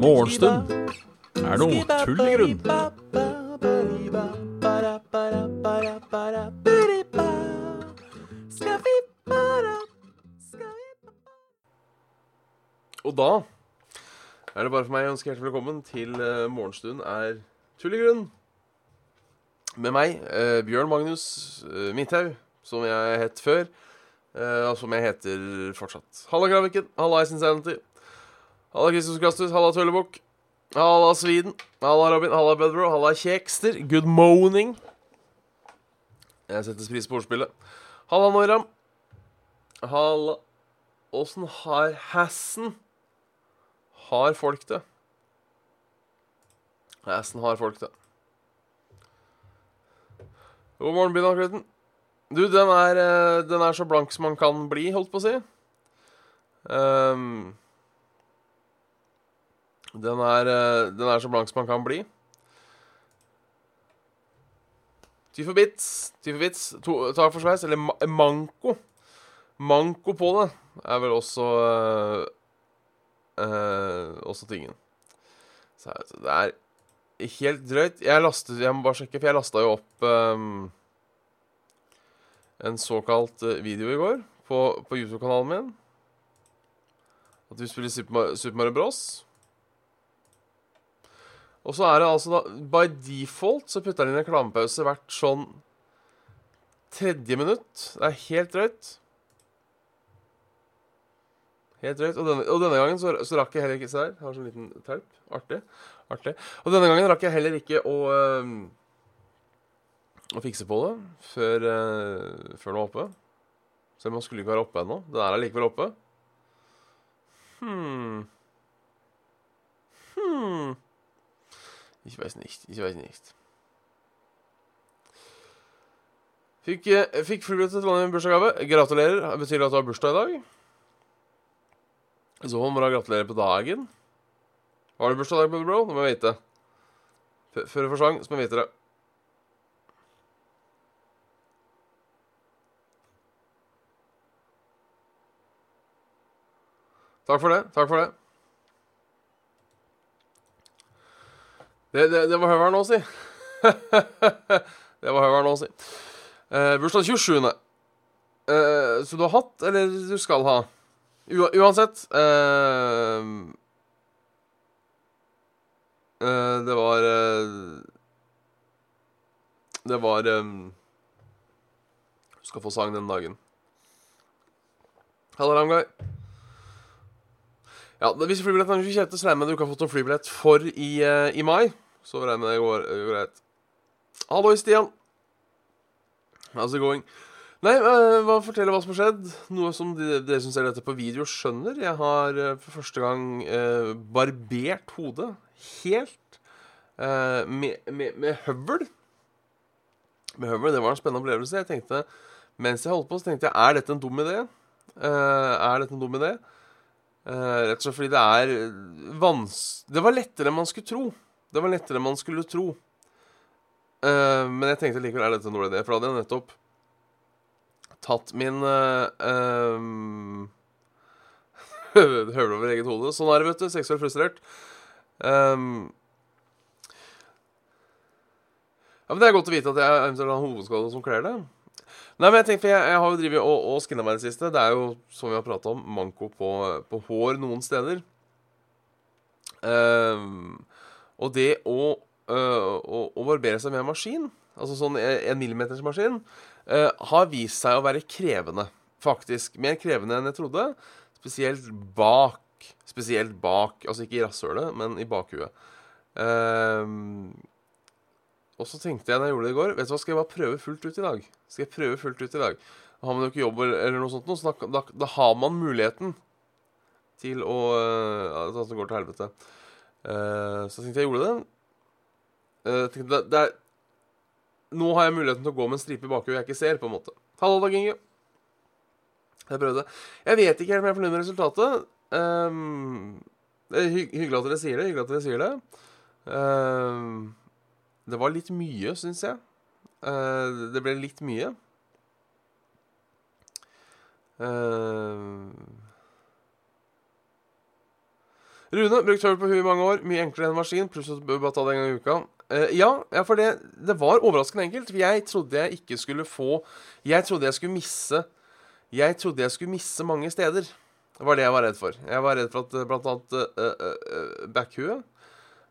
Morgenstund. Er noe tull i grunn. Og da er det bare for meg å ønske hjertelig velkommen til uh, Morgenstund er tull i grunn. Med meg, eh, Bjørn Magnus uh, Midthaug, som jeg het før, og som jeg heter fortsatt. Halla, Kraviken. Halla, Ice Insanity. Halla, Kristus Kastus. Halla, Tøllebukk. Halla, Sweden. Halla, Robin. Halla, Bedro. Halla, Kjekster. Good morning. Jeg setter pris på ordspillet. Halla, Noram. Halla Åssen har Hassen Har folk det? Hassen har folk det. God morgen, Bynakletten. Du, den er, eh, den er så blank som man kan bli, holdt på å si. Um, den, er, eh, den er så blank som man kan bli. Ty for bits, ty for bits, tak for sveis, eller ma manko. Manko på det er vel også uh, uh, Også tingen. Så det er helt drøyt. Jeg lastet Jeg må bare sjekke, for jeg lasta jo opp um, en såkalt video i går på, på YouTube-kanalen min. At vi spiller Super Mario, Bros. Og så er det altså da By default så putter den inn en reklamepause hvert sånn tredje minutt. Det er helt drøyt. Helt drøyt. Og denne, og denne gangen så, så, rakk jeg heller ikke Se der. Har sånn liten terp. Artig. Artig. Og denne gangen rakk jeg heller ikke å øh, Å fikse på det før, uh, før den var oppe. Selv om man skulle ikke være oppe ennå. Den er allikevel oppe. Hmm. Hmm. Ich weiß nicht. Ich weiß nicht. Fikk, fikk flybillett til Trondheim bursdagsgave. Gratulerer. Betyr det at du har bursdag i dag? Så må du gratulere på dagen. Har du bursdag i dag, bro? Nå må jeg vite. Før det forsvant, så må jeg vite det. Takk for det. Takk for det. Det, det, det var høveren å si. det var høveren å si. Eh, bursdag 27. Eh, så du har hatt, eller du skal ha? U uansett eh, uh, Det var uh, Det var um, Du skal få sang den dagen. Halla, Ramguy. Ja, hvis flybilletten er ikke kjente, så regner jeg med du ikke har fått noen flybillett for i, i mai. Så regner jeg med det går, går greit. Hallo, Stian. How's it going? Nei, hva forteller hva som har skjedd. Noe som dere de som ser dette på video, skjønner. Jeg har for første gang uh, barbert hodet helt eh, med, med, med, høvel. Med høvel, Det var en spennende opplevelse. Jeg tenkte, Mens jeg holdt på, så tenkte jeg er dette en dum idé. Eh, er dette en dum idé? Rett og slett fordi det er vans... Det var lettere enn man skulle tro. Det var lettere enn man skulle tro. men jeg tenkte likevel er dette en dårlig idé, for da hadde jeg nettopp tatt min um, Høvler over eget hode. Sånn er det, vet du. Seksuelt frustrert. Um, ja, men Det er godt å vite at jeg eventuelt har hovedskade som kler det. Nei, men Jeg tenker, for jeg, jeg har jo drevet og, og skinna meg i det siste. Det er jo, som vi har prata om, manko på, på, hår noen steder. Um, og det å, uh, å, å, barbere seg med en maskin, altså sånn en millimeters maskin, uh, har vist seg å være krevende, faktisk. Mer krevende enn jeg trodde. Spesielt bak. Spesielt bak. Altså ikke i rasshølet, men i bakhuet. Uh, og så tenkte jeg da jeg gjorde det i går Vet du hva, Skal jeg bare prøve fullt ut i dag? Skal jeg prøve fullt ut i dag? Har man jo ikke jobb eller noe sånt, så da, da, da har man muligheten til å uh, At det går til helvete. Uh, så tenkte jeg gjorde det. Uh, tenkte det, det er nå har jeg muligheten til å gå med en stripe i bakhjulet jeg ikke ser, på en måte. Hallo, Dag Inge. Jeg prøvde. Jeg vet ikke helt om jeg er fornøyd med resultatet. Um, det er hy hyggelig at dere sier det. Hyggelig at dere sier det. Um, det var litt mye, syns jeg. Uh, det ble litt mye. Uh, Rune, brukt høvel på huet i mange år. Mye enklere enn maskin. Pluss at du bare ta det en gang i uka. Uh, ja, ja, for det, det var overraskende enkelt. For jeg trodde jeg ikke skulle få Jeg trodde jeg skulle misse Jeg trodde jeg skulle misse mange steder. Det var det jeg var redd for. Jeg var redd for at blant annet uh, uh, backhuet.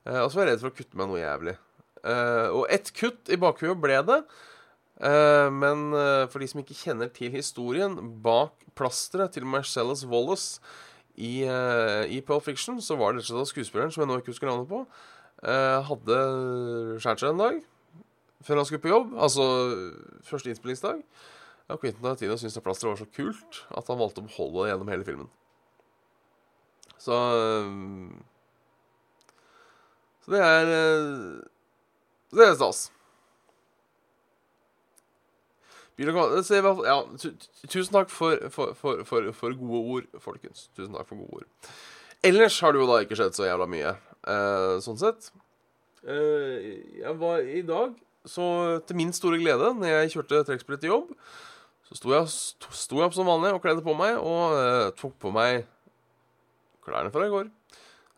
Uh, og så var jeg redd for å kutte meg noe jævlig. Uh, og ett kutt i bakhuet ble det. men for de som ikke kjenner til historien bak plasteret til Marcellus Wallace i, uh, i Pulp Fiction så var det rett og slett skuespilleren, som jeg nå ikke husker navnet på, uh, hadde skåret seg en dag før han skulle på jobb. Altså første innspillingsdag. Ja, Quentin Tarantino syntes at plasteret var så kult at han valgte å beholde det gjennom hele filmen. Så uh, Så det er Det er stas. Ja, tusen takk for, for, for, for, gode ord, folkens. Tusen takk for gode ord. Ellers har det jo da ikke skjedd så jævla mye, eh, sånn sett. Eh, jeg var i dag, så til min store glede, når jeg kjørte trekkspillet til jobb, så sto jeg, sto jeg, opp som vanlig og kledde på meg, og eh, tok på meg klærne fra i går,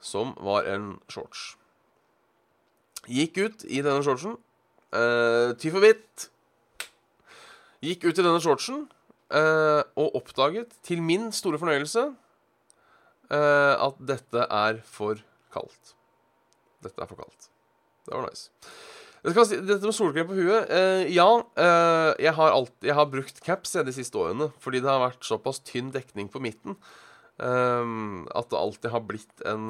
som var en shorts. Gikk ut i denne shortsen, Uh, ty for bitt Gikk ut i denne shortsen uh, og oppdaget, til min store fornøyelse, uh, at dette er for kaldt. Dette er for kaldt. Det var nice. Dette med solkrem på huet uh, Ja, jeg har, alt, jeg, har brukt caps de siste årene fordi det har vært såpass tynn dekning på midten at det alltid har blitt en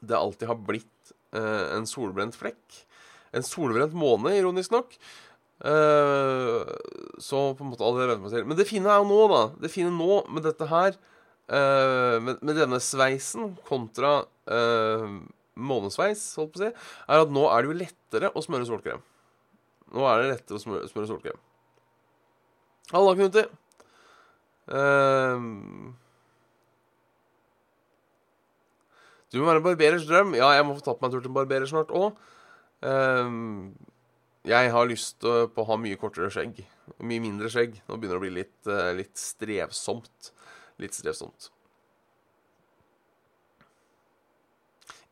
Det alltid har blitt en solbrent flekk. En solbrent måne, ironisk nok. Uh, så på en måte allerede venter meg til. Men det fine er jo nå, da. Det fine nå med dette her, uh, med, med, denne sveisen kontra uh, månesveis, holdt på å si, er at nå er det jo lettere å smøre solkrem. Nå er det lettere å smøre, smøre solkrem. Halla, Knuti. Uh, du må være en barberers drøm. Ja, jeg må få tatt meg en tur til en barberer snart òg. Um, jeg har lyst på å ha mye kortere skjegg. Mye mindre skjegg. Nå begynner det å bli litt, eh, litt strevsomt. Litt strevsomt.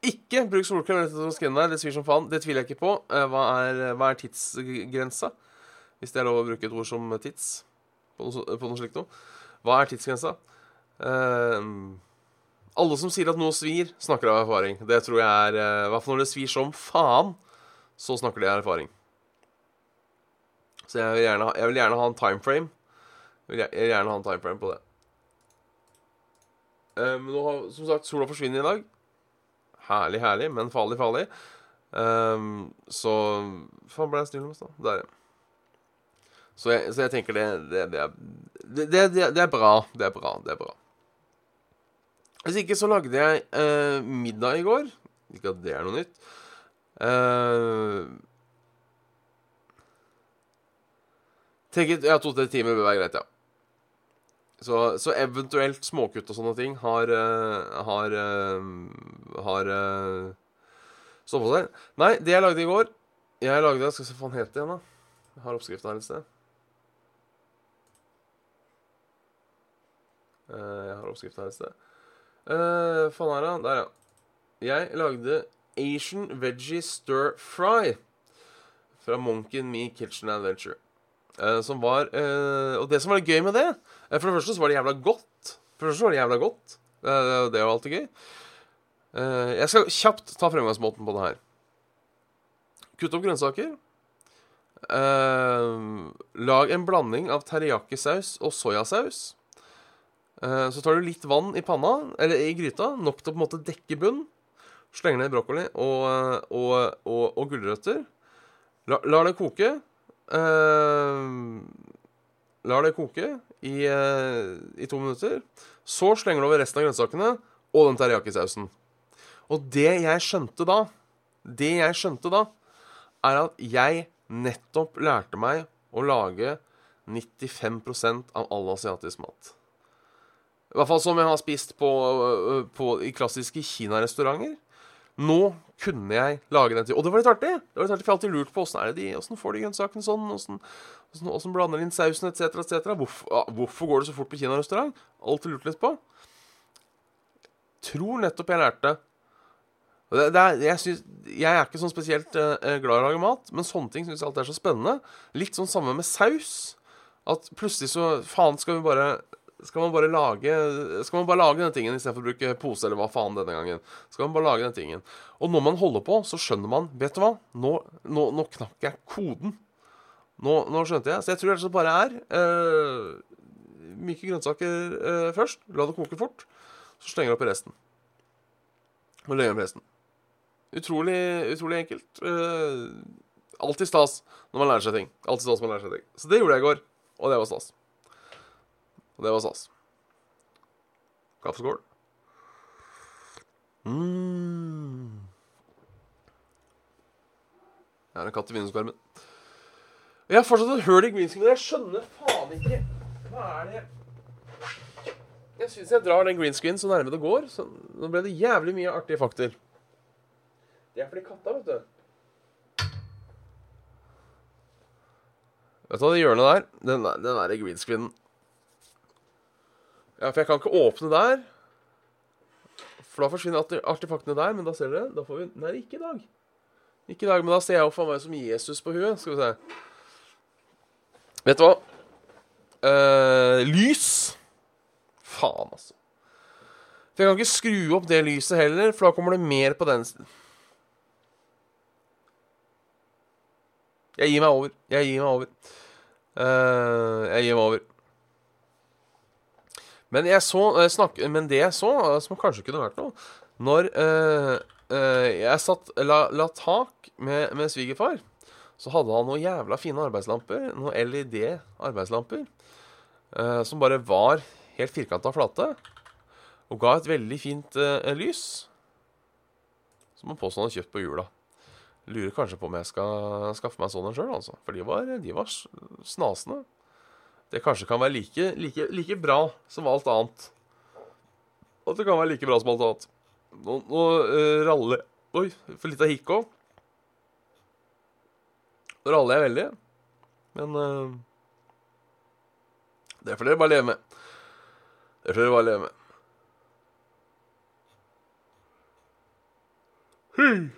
Ikke bruk solkrem etter skinnet der. Det svir som faen. Det tviler jeg ikke på. Eh, hva er, hva er tidsgrensa? Hvis det er lov å bruke et ord som tids på noe, på noe slikt noe. Hva er tidsgrensa? Uh, alle som sier at noe svir, snakker av erfaring. Det tror jeg er I hvert fall når det svir som faen, så snakker de av erfaring. Så jeg vil gjerne jeg vil gjerne ha en timeframe. Jeg vil gjerne ha en timeframe på det. Men um, nå har som sagt sola forsvunnet i dag. Herlig, herlig, men farlig, farlig. Um, så Faen, ble jeg stille med da? Der, ja. Så jeg, så jeg tenker det det, det, er, det, det, er bra. Det er bra. Det er bra. Hvis ikke så lagde jeg eh, middag i går. Ikke at det er noe nytt. Eh, Tenker, ja, to-tre timer bør være greit, ja. Så, så, eventuelt småkutt og sånne ting har uh, Har uh, Har stått på seg. Nei, det jeg lagde i går Jeg lagde Skal vi se hva den heter igjen, da. Jeg har oppskriften her et sted. jeg har oppskriften her et sted. Uh, faen er det? Der, ja. Jeg lagde Asian Veggie Stir Fry fra Monkey Me Kitchen Adventure. Uh, som var uh, Og det som var gøy med det For det første så var det jævla godt. For det første så var det jævla godt. det var alltid gøy. jeg skal kjapt ta fremgangsmåten på det her. Kutt opp grønnsaker. lag en blanding av teriyaki-saus og soyasaus. Så tar du litt vann i panna, eller i gryta, nok til å på en måte dekke bunn. Slenger ned brokkoli og, og, og, og gulrøtter. La, lar det koke. Eh, lar det koke i, uh, i, to minutter. Så slenger du over resten av grønnsakene og den teriyakisausen. Og det jeg skjønte da, det jeg skjønte da, er at jeg nettopp lærte meg å lage 95% av all asiatisk mat. I hvert fall som jeg har spist på, på, i klassiske kinarestauranter. Nå kunne jeg lage den til Og det var litt artig. Det var litt artig, For jeg har alltid lurt på åssen er det de, hvordan får de grønnsakene sånn. Åssen, åssen blander de inn sausen etc. etc. Hvorfor, ja, hvorfor går det så fort på kinarestaurant? Alltid lurt litt på. Tror nettopp jeg lærte det, det er, jeg, synes, jeg er ikke sånn spesielt uh, glad i å lage mat, men sånne ting syns jeg alltid er så spennende. Litt sånn samme med saus. At plutselig så Faen, skal vi bare skal man bare lage Skal man bare lage den tingen istedenfor å bruke pose eller hva faen denne gangen? Skal man bare lage den tingen Og når man holder på, så skjønner man Vet du hva? Nå, nå, nå knakk jeg koden. Nå, nå, skjønte jeg. Så jeg tror det bare er uh, myke grønnsaker uh, først. La det koke fort. Så slenger du oppi resten. Og legger oppi resten. Utrolig, utrolig enkelt. Uh, alltid stas når man lærer seg ting. Alltid stas når man lærer seg ting. Så det gjorde jeg i går, og det var stas. Og det var SAS. Kaffeskål. Mm. Jeg har en katt i vinduskarmen. Jeg har fortsatt et hull i men jeg skjønner faen ikke Hva er det Jeg syns jeg drar den greenscreen så nærme det går. Så nå ble det jævlig mye artige fakter. Det er fordi katta, vet du. Vet du hva, det hjørnet der, den, den der greenscreenen ja, for jeg kan ikke åpne der. For da forsvinner artefaktene der, men da ser dere Da får vi Nei, ikke i dag. Ikke i dag, men da ser jeg jo for meg som Jesus på huet. Skal vi se. Vet du hva? Uh, lys. Faen, altså. For jeg kan ikke skru opp det lyset heller, for da kommer det mer på den siden. Jeg gir meg over. Jeg gir meg over. Uh, jeg gir meg over. Men, så, eh, snak, men det jeg så, eh, som kanskje kunne vært noe Når uh, uh, jeg satt, la, la tak med, med, svigerfar, så hadde han noen jævla fine arbeidslamper. Noen LED-arbeidslamper. Uh, som bare var helt firkanta flate. Og ga et veldig fint lys. Som han påstår han har kjøpt på jula. Lurer kanskje på om jeg skal skaffe meg sånn en sjøl, altså. For de var, de var snasende det kanskje kan være like, like, like, bra som alt annet. At det kan være like bra som alt annet. Nå, nå uh, raller Oi, for litt av hikk òg. Nå raller jeg veldig. Men uh, Det får dere bare leve med. Det får dere bare leve med. Hmm.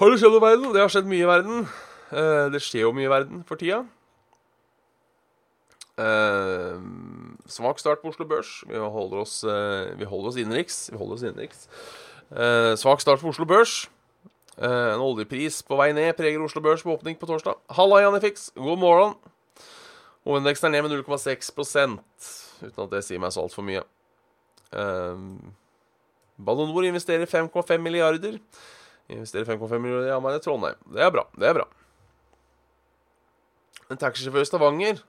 Har det skjedd noe i verden? Det har skjedd mye i verden. Uh, det skjer jo mye i verden for tida. Uh, svak start på Oslo Børs. Vi holder oss, uh, vi holder oss innenriks. Vi holder oss innenriks. Uh, svak start på Oslo Børs. en oljepris på vei ned preger Oslo Børs på åpning på torsdag. Halla, Janifix. God morgen. Hovedindeksen er ned med 0,6% uten at det sier meg så altfor mye. Ballon Nor investerer 5,5 milliarder. Investerer 5,5 milliarder i Hamar i Trondheim. Det er bra. Det er bra. En taxisjåfør i Stavanger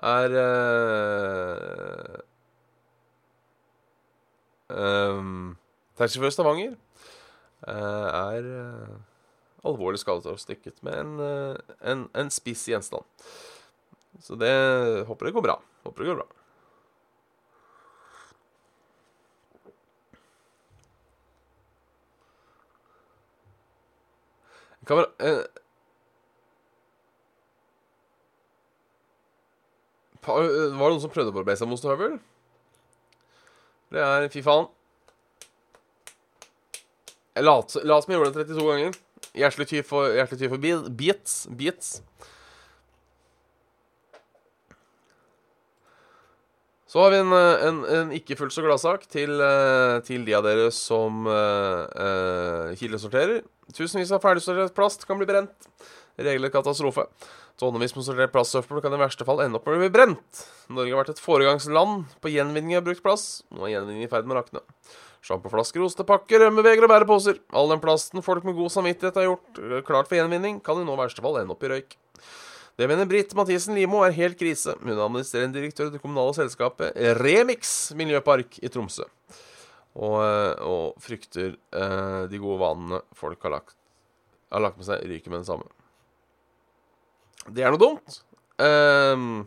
er uh, um, Taxisjåfør i Stavanger uh, er uh, alvorlig skadet og stykket med en, uh, en, en, spiss gjenstand. Så det håper det går bra. Håper det går bra. Kamera, Var det noen som prøvde å barbere seg med ostehøvel? Det er Fy faen. Jeg oss som jeg gjorde det 32 ganger. Hjertelig ty for, hjertelig tyv for beats. Beats. Så har vi en, en, en ikke fullt så gladsak til, eh, til, de av dere som uh, kildesorterer. Tusenvis av ferdigsortert plast kan bli brent. Regler katastrofe. Tonnevis med sortert plastsøppel kan i verste fall ende opp med å bli brent. Norge har vært et foregangsland på gjenvinning av brukt plass. Nå er gjenvinning i ferd med å rakne. Sjampoflasker, ostepakker, rømmeveger og bæreposer. All den plasten folk med god samvittighet har gjort eh, klart for gjenvinning, kan i nå verste fall ende opp i røyk. Det mener Britt Mathisen Limo er helt krise. Hun er administrerende direktør i det kommunale selskapet Remix miljøpark i Tromsø. Og, eh, og frykter eh, de gode vanene folk har lagt, har lagt med seg, ryker med det samme. Det er noe dumt. Um,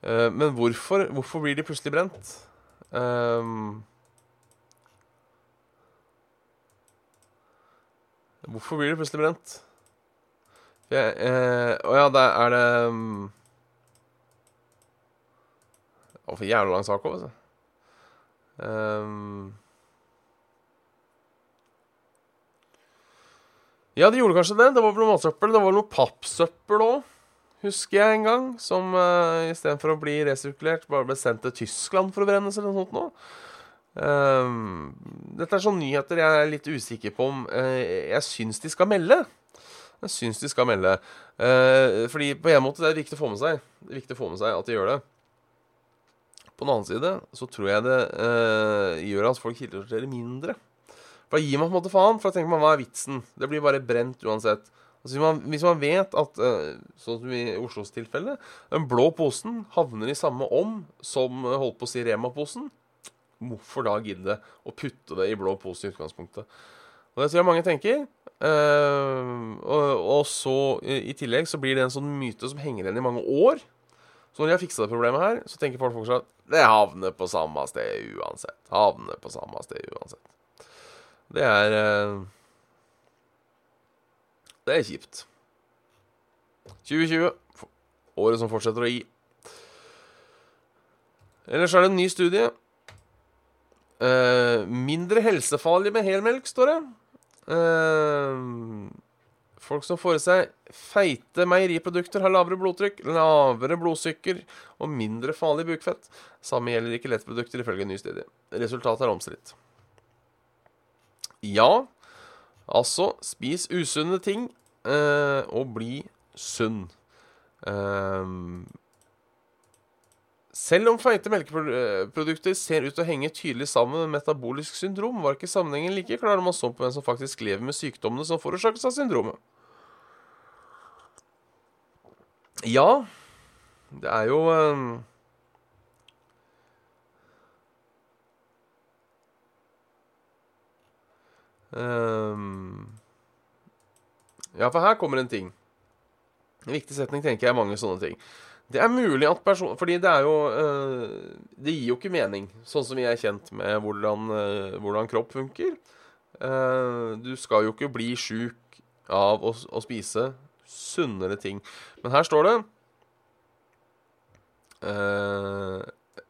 uh, men hvorfor, hvorfor, blir de plutselig brent? Um, Hvorfor blir det plutselig brent? Å eh, ja, det er det um, Å, for jævla lang sak òg, altså. Um, ja, de gjorde kanskje det. Det var vel matsøppel. Det var noe pappsøppel òg, husker jeg en gang. Som uh, istedenfor å bli resirkulert, bare ble sendt til Tyskland for å brennes eller noe sånt noe. Um, dette er sånne nyheter jeg er litt usikker på om uh, jeg syns de skal melde. Jeg syns de skal melde. Eh, fordi på en måte det er viktig å få med seg Det er viktig å få med seg at de gjør det. På den annen side så tror jeg det eh, gjør at folk kildesorterer mindre. For da gir man på en måte faen, for da tenker man hva er vitsen? Det blir bare brent uansett. Altså, hvis, man, hvis man vet at, uh, sånn som i Oslos tilfelle, den blå posen havner i samme om som holdt på å si Rema-posen, hvorfor da gidde å putte det i blå pose i utgangspunktet? Og Det tror jeg mange tenker. Uh, og, og, så i, tillegg så blir det en sånn myte som henger igjen i mange år. Så når de har fiksa det problemet her, så tenker folk fortsatt at det havner på samme sted uansett. Havner på samme sted uansett. Det er uh, Det er kjipt. 2020. Året som fortsetter å gi. Ellers er det en ny studie. Uh, mindre helsefarlig med helmelk, står det. Uh, folk som får i seg feite meieriprodukter, har lavere blodtrykk, lavere blodsukker og mindre farlig bukfett. Samme gjelder ikke lettprodukter, ifølge en ny studie. Resultatet er omstridt. Ja, altså spis usunne ting uh, og bli sunn. Uh, selv om feite melkeprodukter ser ut til å henge tydelig sammen med metabolisk syndrom, var ikke sammenhengen like klar når man så på hvem som faktisk lever med sykdommene som forårsakes av syndromet. Ja, det er jo um, Ja, for her kommer en ting. En viktig setning tenker jeg mange sånne ting. Det er mulig at person... Fordi det er jo uh, Det gir jo ikke mening, sånn som vi er kjent med hvordan, uh, hvordan kropp funker. Uh, du skal jo ikke bli sjuk av å, å, spise sunnere ting. Men her står det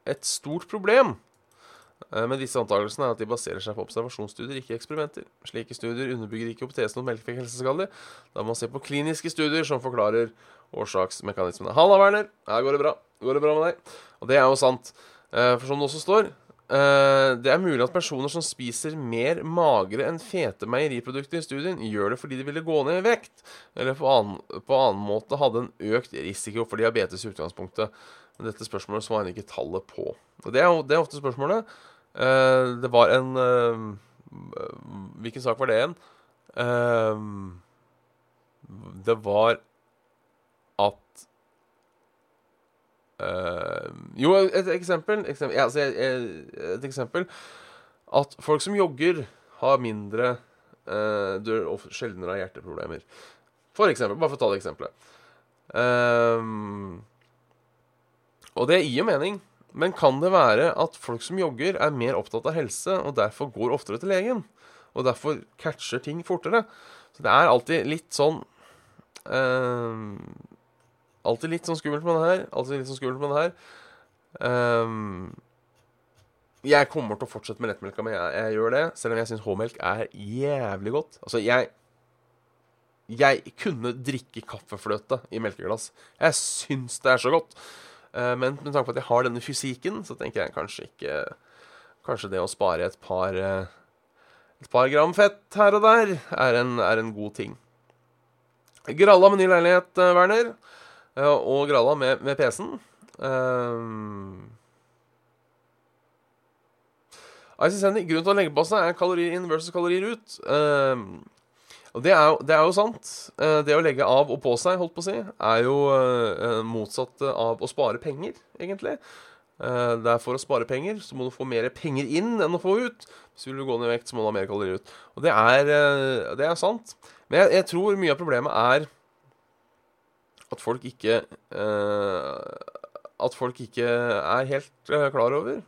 Et stort problem med disse antakelsene er at de baserer seg på observasjonsstudier, ikke eksperimenter. Slike studier underbygger ikke hypotesen om melkefikk helseskadelig. Da man se på kliniske studier som forklarer årsaksmekanismene. Halla, Werner. Her går det bra. Går det bra med deg? Og det er jo sant. Eh, for som det også står eh, Det er mulig at personer som spiser mer magre enn fete meieriprodukter i studien, gjør det fordi de ville gå ned i vekt, eller på annen, på annen måte hadde en økt risiko for diabetes i utgangspunktet. Men dette spørsmålet svarer ikke tallet på. Og det er, det er ofte spørsmålet. Eh, det var en Hvilken sak var det igjen? det var at uh, Jo, et eksempel, eksempel, ja, altså, et eksempel At folk som jogger, har mindre uh, dør sjeldnere av hjerteproblemer. For eksempel. Bare for å ta det eksempelet. Og det gir jo mening. Men kan det være at folk som jogger, er mer opptatt av helse og derfor går oftere til legen? Og derfor catcher ting fortere? Så det er alltid litt sånn uh, Alltid litt sånn skummelt med det her. Alltid litt sånn skummelt med det her. Um, jeg kommer til å fortsette med lettmelka mi. Jeg, jeg, gjør det, selv om jeg syns H-melk er jævlig godt. Altså, jeg Jeg kunne drikke kaffefløte i melkeglass. Jeg syns det er så godt. Uh, men med tanke på at jeg har denne fysikken, så tenker jeg kanskje ikke Kanskje det å spare et par uh, Et par gram fett her og der er en, er en god ting. Gralla med ny leilighet, uh, Werner. Eh, og gralla med, med PC-en. Um, ICCNI, grunnen til å legge på seg er kalorier inn versus kalorier ut. Um, og det er, jo, det er, jo, sant. Uh, det å legge av og på seg, holdt på å si, er jo uh, motsatt av å spare penger, egentlig. Det er for å spare penger, så må du få mer penger inn enn å få ut. Hvis du vil gå ned i vekt, så må du ha mer kalorier ut. Og det er, det er sant. Men jeg, jeg tror mye av problemet er at folk ikke At folk ikke er helt klar over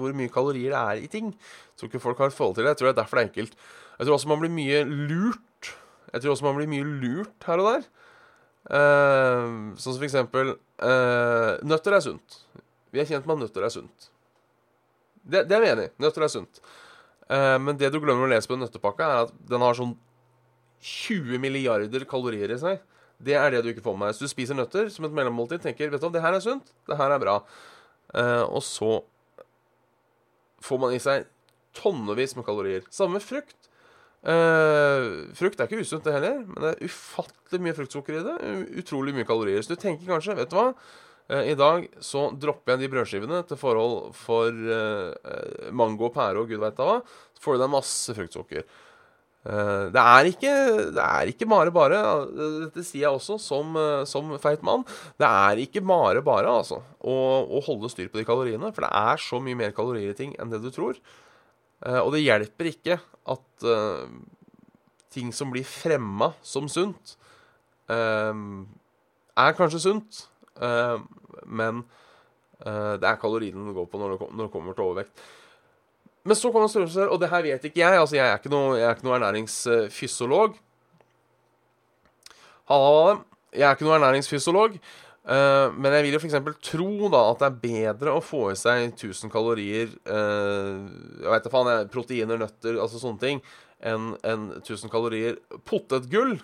hvor mye kalorier det er i ting. Jeg tror ikke folk har et forhold til det. Jeg tror det er derfor det er enkelt. Jeg tror også man blir mye lurt Jeg tror også man blir mye lurt her og der. Uh, sånn som for eksempel uh, Nøtter er sunt. Vi er kjent med at nøtter er sunt. Det, det er vi enig i. Nøtter er sunt. Uh, men det du glemmer å lese på nøttepakka er at den har sånn 20 milliarder kalorier i seg. Det er det du ikke får med deg. Så du spiser nøtter som et mellommåltid, tenker vet du om det her er sunt, det her er bra. Og så får man i seg tonnevis med kalorier. Samme med frukt. Uh, frukt er ikke usunt, det heller, men det er ufattelig mye fruktsukker i det. Utrolig mye kalorier. Så du tenker kanskje, vet du hva uh, I dag så dropper jeg de brødskivene til forhold for uh, mango, pære og gud veit hva. Så får du deg masse fruktsukker. det, er ikke, det er ikke bare bare. Dette sier jeg også som, som feit mann. Det er ikke bare bare, altså, å, å holde styr på de kaloriene. For det er så mye mer kalorier i ting enn det du tror. Uh, og det hjelper ikke at uh, ting som blir fremma som sunt, uh, er kanskje sunt, men det er kaloriene det går på når det, kommer til overvekt. Men så kommer størrelser, og det her vet ikke jeg. altså Jeg er ikke noe, jeg ikke noe ernæringsfysiolog. Halla, jeg er ikke noe ernæringsfysiolog. Uh, men jeg vil jo f.eks. tro da at det er bedre å få i seg 1000 kalorier uh, Jeg vet da faen, proteiner, nøtter, altså sånne ting, enn en 1000 kalorier potetgull.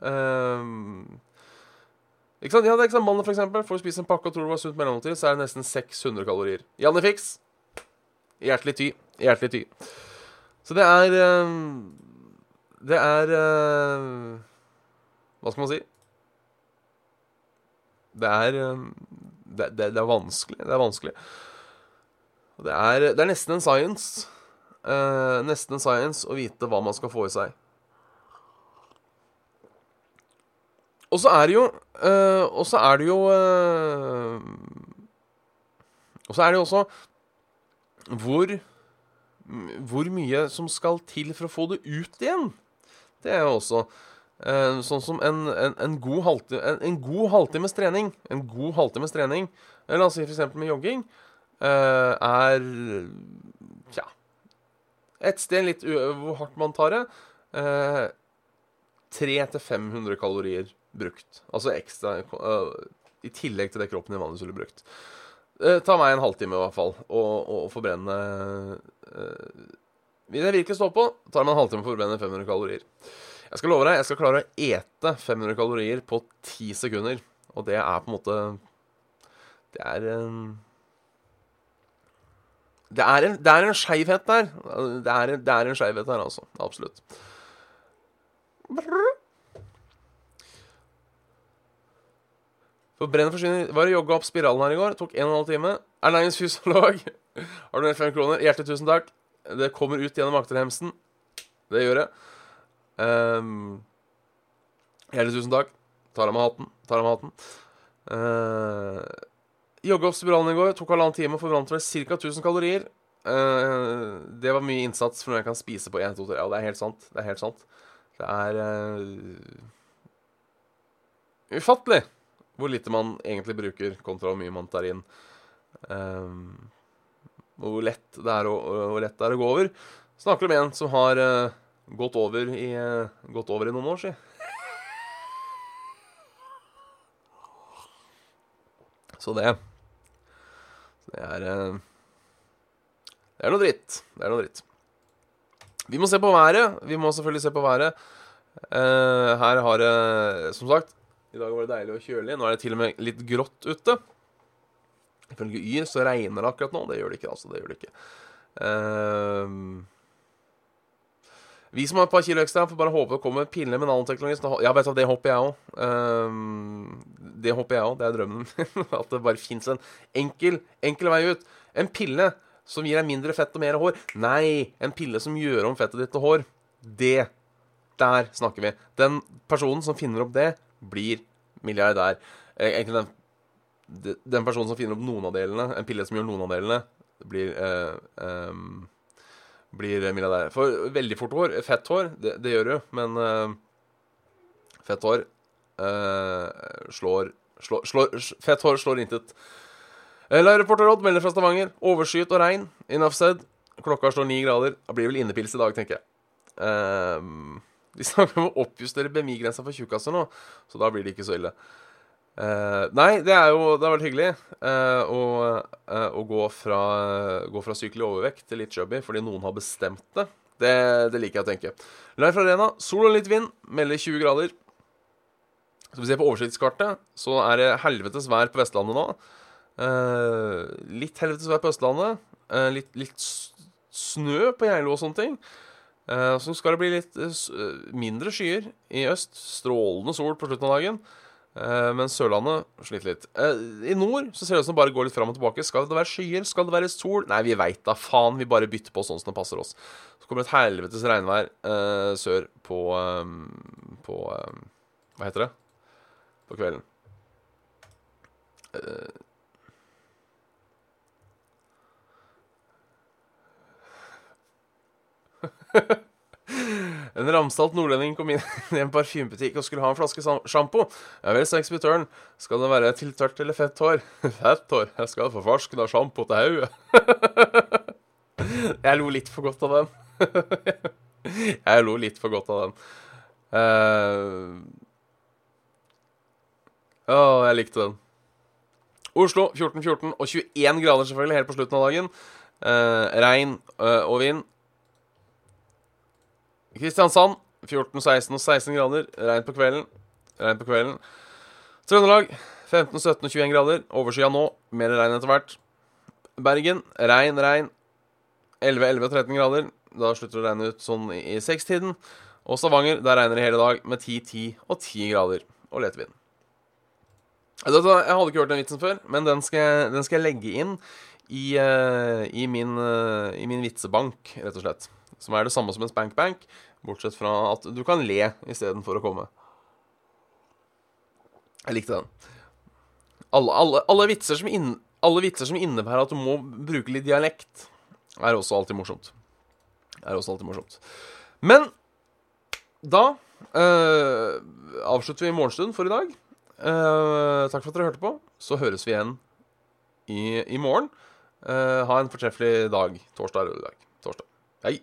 Uh, ikke sant? Ja, det er ikke sant, Mannen, f.eks. Får spise en pakke og tror det var sunt mellomtid, så er det nesten 600 kalorier. Janne Fiks. Hjertelig ty. Hjertelig ty. Så det er Det er Hva skal man si? Det er um, det, det, det, er vanskelig. Det er vanskelig. Det er, det er nesten en science. Eh, nesten en science å vite hva man skal få i seg. Og så er det jo eh, Og så er det jo eh, Og så er det jo også hvor Hvor mye som skal til for å få det ut igjen. Det er jo også sånn som en, en, en, god halvtimes trening En god halvtimes trening, eh, la oss si f.eks. med jogging, uh, er Tja Et sted litt hvor hardt man tar det. Uh, 300-500 kalorier brukt. Altså ekstra I tillegg til det kroppen din vanligvis ville brukt. ta meg en halvtime, i hvert fall, å forbrenne Vil jeg virkelig stå på, tar meg en halvtime å forbrenne 500 kalorier. Jeg skal love deg, jeg skal klare å ete 500 kalorier på 10 sekunder. Og det er på en måte Det er en Det er en, det er en skeivhet der. Det er, det er en skeivhet der, altså. Absolutt. For Brenn forsvinner. Var det jogga opp spiralen her i går. Tok 1 12 time. Ernæringsfysiolog. Har du mer 5 kroner? Hjertelig tusen takk. Det kommer ut gjennom akterhemsen. Det gjør det. Um, Hjertelig tusen takk. Tar av meg hatten. Tar av meg hatten. Uh, Jogga opp spiralen i går. Tok halvannen time. Forbrant vel ca. 1000 kalorier. Uh, det var mye innsats for noe jeg kan spise på 1, 2, 3. Ja, det er helt sant. Det er helt sant. Det er uh, ufattelig hvor lite man egentlig bruker, kontra hvor mye man tar inn. Um, hvor lett det er å, lett det er å gå over. Snakker om en som har uh, gått over i, gått over i noen år, si. Så det Det er eh, Det er noe dritt. Det er noe dritt. Vi må se på været. Vi må selvfølgelig se på været. Uh, her har det Som sagt, i dag var det deilig og kjølig. Nå er det til og med litt grått ute. Ifølge Yr så regner det akkurat nå. Det gjør det ikke, altså. Det gjør det ikke. Uh, vi som har et par kilo ekstra, får bare håpe det kommer piller med nanoteknologi. Ja, vet du, det håper jeg òg. Ehm, det håper jeg òg. Det er drømmen min. At det bare fins en enkel, enkel vei ut. En pille som gir deg mindre fett og mer hår. Nei, en pille som gjør om fettet ditt til hår. Det. Der snakker vi. Den personen som finner opp det, blir milliardær. Eh, egentlig den, den personen som finner opp noen av delene, en pille som gjør noen av delene, blir uh, um, blir milliardær. For veldig fort hår, fett hår, det, det gjør du, men uh, fett hår uh, slår, slår, slår, Fett hår slår intet. Uh, Reporter Odd melder fra Stavanger. Overskyet og regn. Enough said. Klokka slår ni grader. Det blir vel innepils i dag, tenker jeg. Uh, De snakker om å oppjustere BMI-grensa for tjukkaser nå, så da blir det ikke så ille. Eh, nei, det er jo Det har vært hyggelig uh, å, uh, å gå, fra, gå fra sykelig overvekt til litt chubby fordi noen har bestemt det. Det, det liker jeg å tenke. Live Arena, sol og litt vind, melder 20 grader. Skal vi se på oversiktskartet, så er det helvetes vær på Vestlandet nå. Litt helvetes vær på Østlandet. Litt, litt snø på Geilo og sånne ting. Så skal det bli litt mindre skyer i øst. Strålende sol på slutten av dagen. Eh, men Sørlandet sliter litt. Eh, I nord så ser det ut som det bare går litt fram og tilbake. Skal det være skyer? Skal det være sol? Nei, vi veit da faen. Vi bare bytter på sånn som det passer oss. Så kommer et helvetes regnvær uh, sør på um, På um, Hva heter det? På kvelden. Eh, En ramsalt nordlending kom inn i en parfymebutikk og skulle ha en flaske sjampo. Ja vel, sa ekspeditøren. Skal det være til tørt eller fett hår? Fett hår. Jeg skal få farsken sjampo til hodet. Jeg lo litt for godt av den. Jeg lo litt for godt av den. Eh, oh, jeg likte den. Oslo 14-14 og 21 grader selvfølgelig helt på slutten av dagen. Uh, regn uh, og vind. Kristiansand 14-16 og 16 grader. Regn på kvelden. Regn på kvelden. Trøndelag 15-17 og 21 grader. Overskya nå. Mer regn etter hvert. Bergen regn, regn. 11-11 og 13 grader. Da slutter det å regne ut sånn i sekstiden. Og Stavanger, der regner det hele dag med 10, 10 og 10 grader og lett vind. Jeg hadde ikke hørt den vitsen før, men den skal jeg, den skal jeg legge inn i, eh, i, min, eh, i min vitsebank, rett og slett. Som er det samme som en spank-bank, bortsett fra at du kan le istedenfor å komme. Jeg likte den. Alle, alle, alle, vitser som inn, alle vitser som innebærer at du må bruke litt dialekt, er også alltid morsomt. Er også alltid morsomt. Men da øh, avslutter vi morgenstund for i dag. Uh, takk for at dere hørte på. Så høres vi igjen i, i morgen. Uh, ha en fortreffelig dag. Torsdag er i dag. Torsdag. Hei.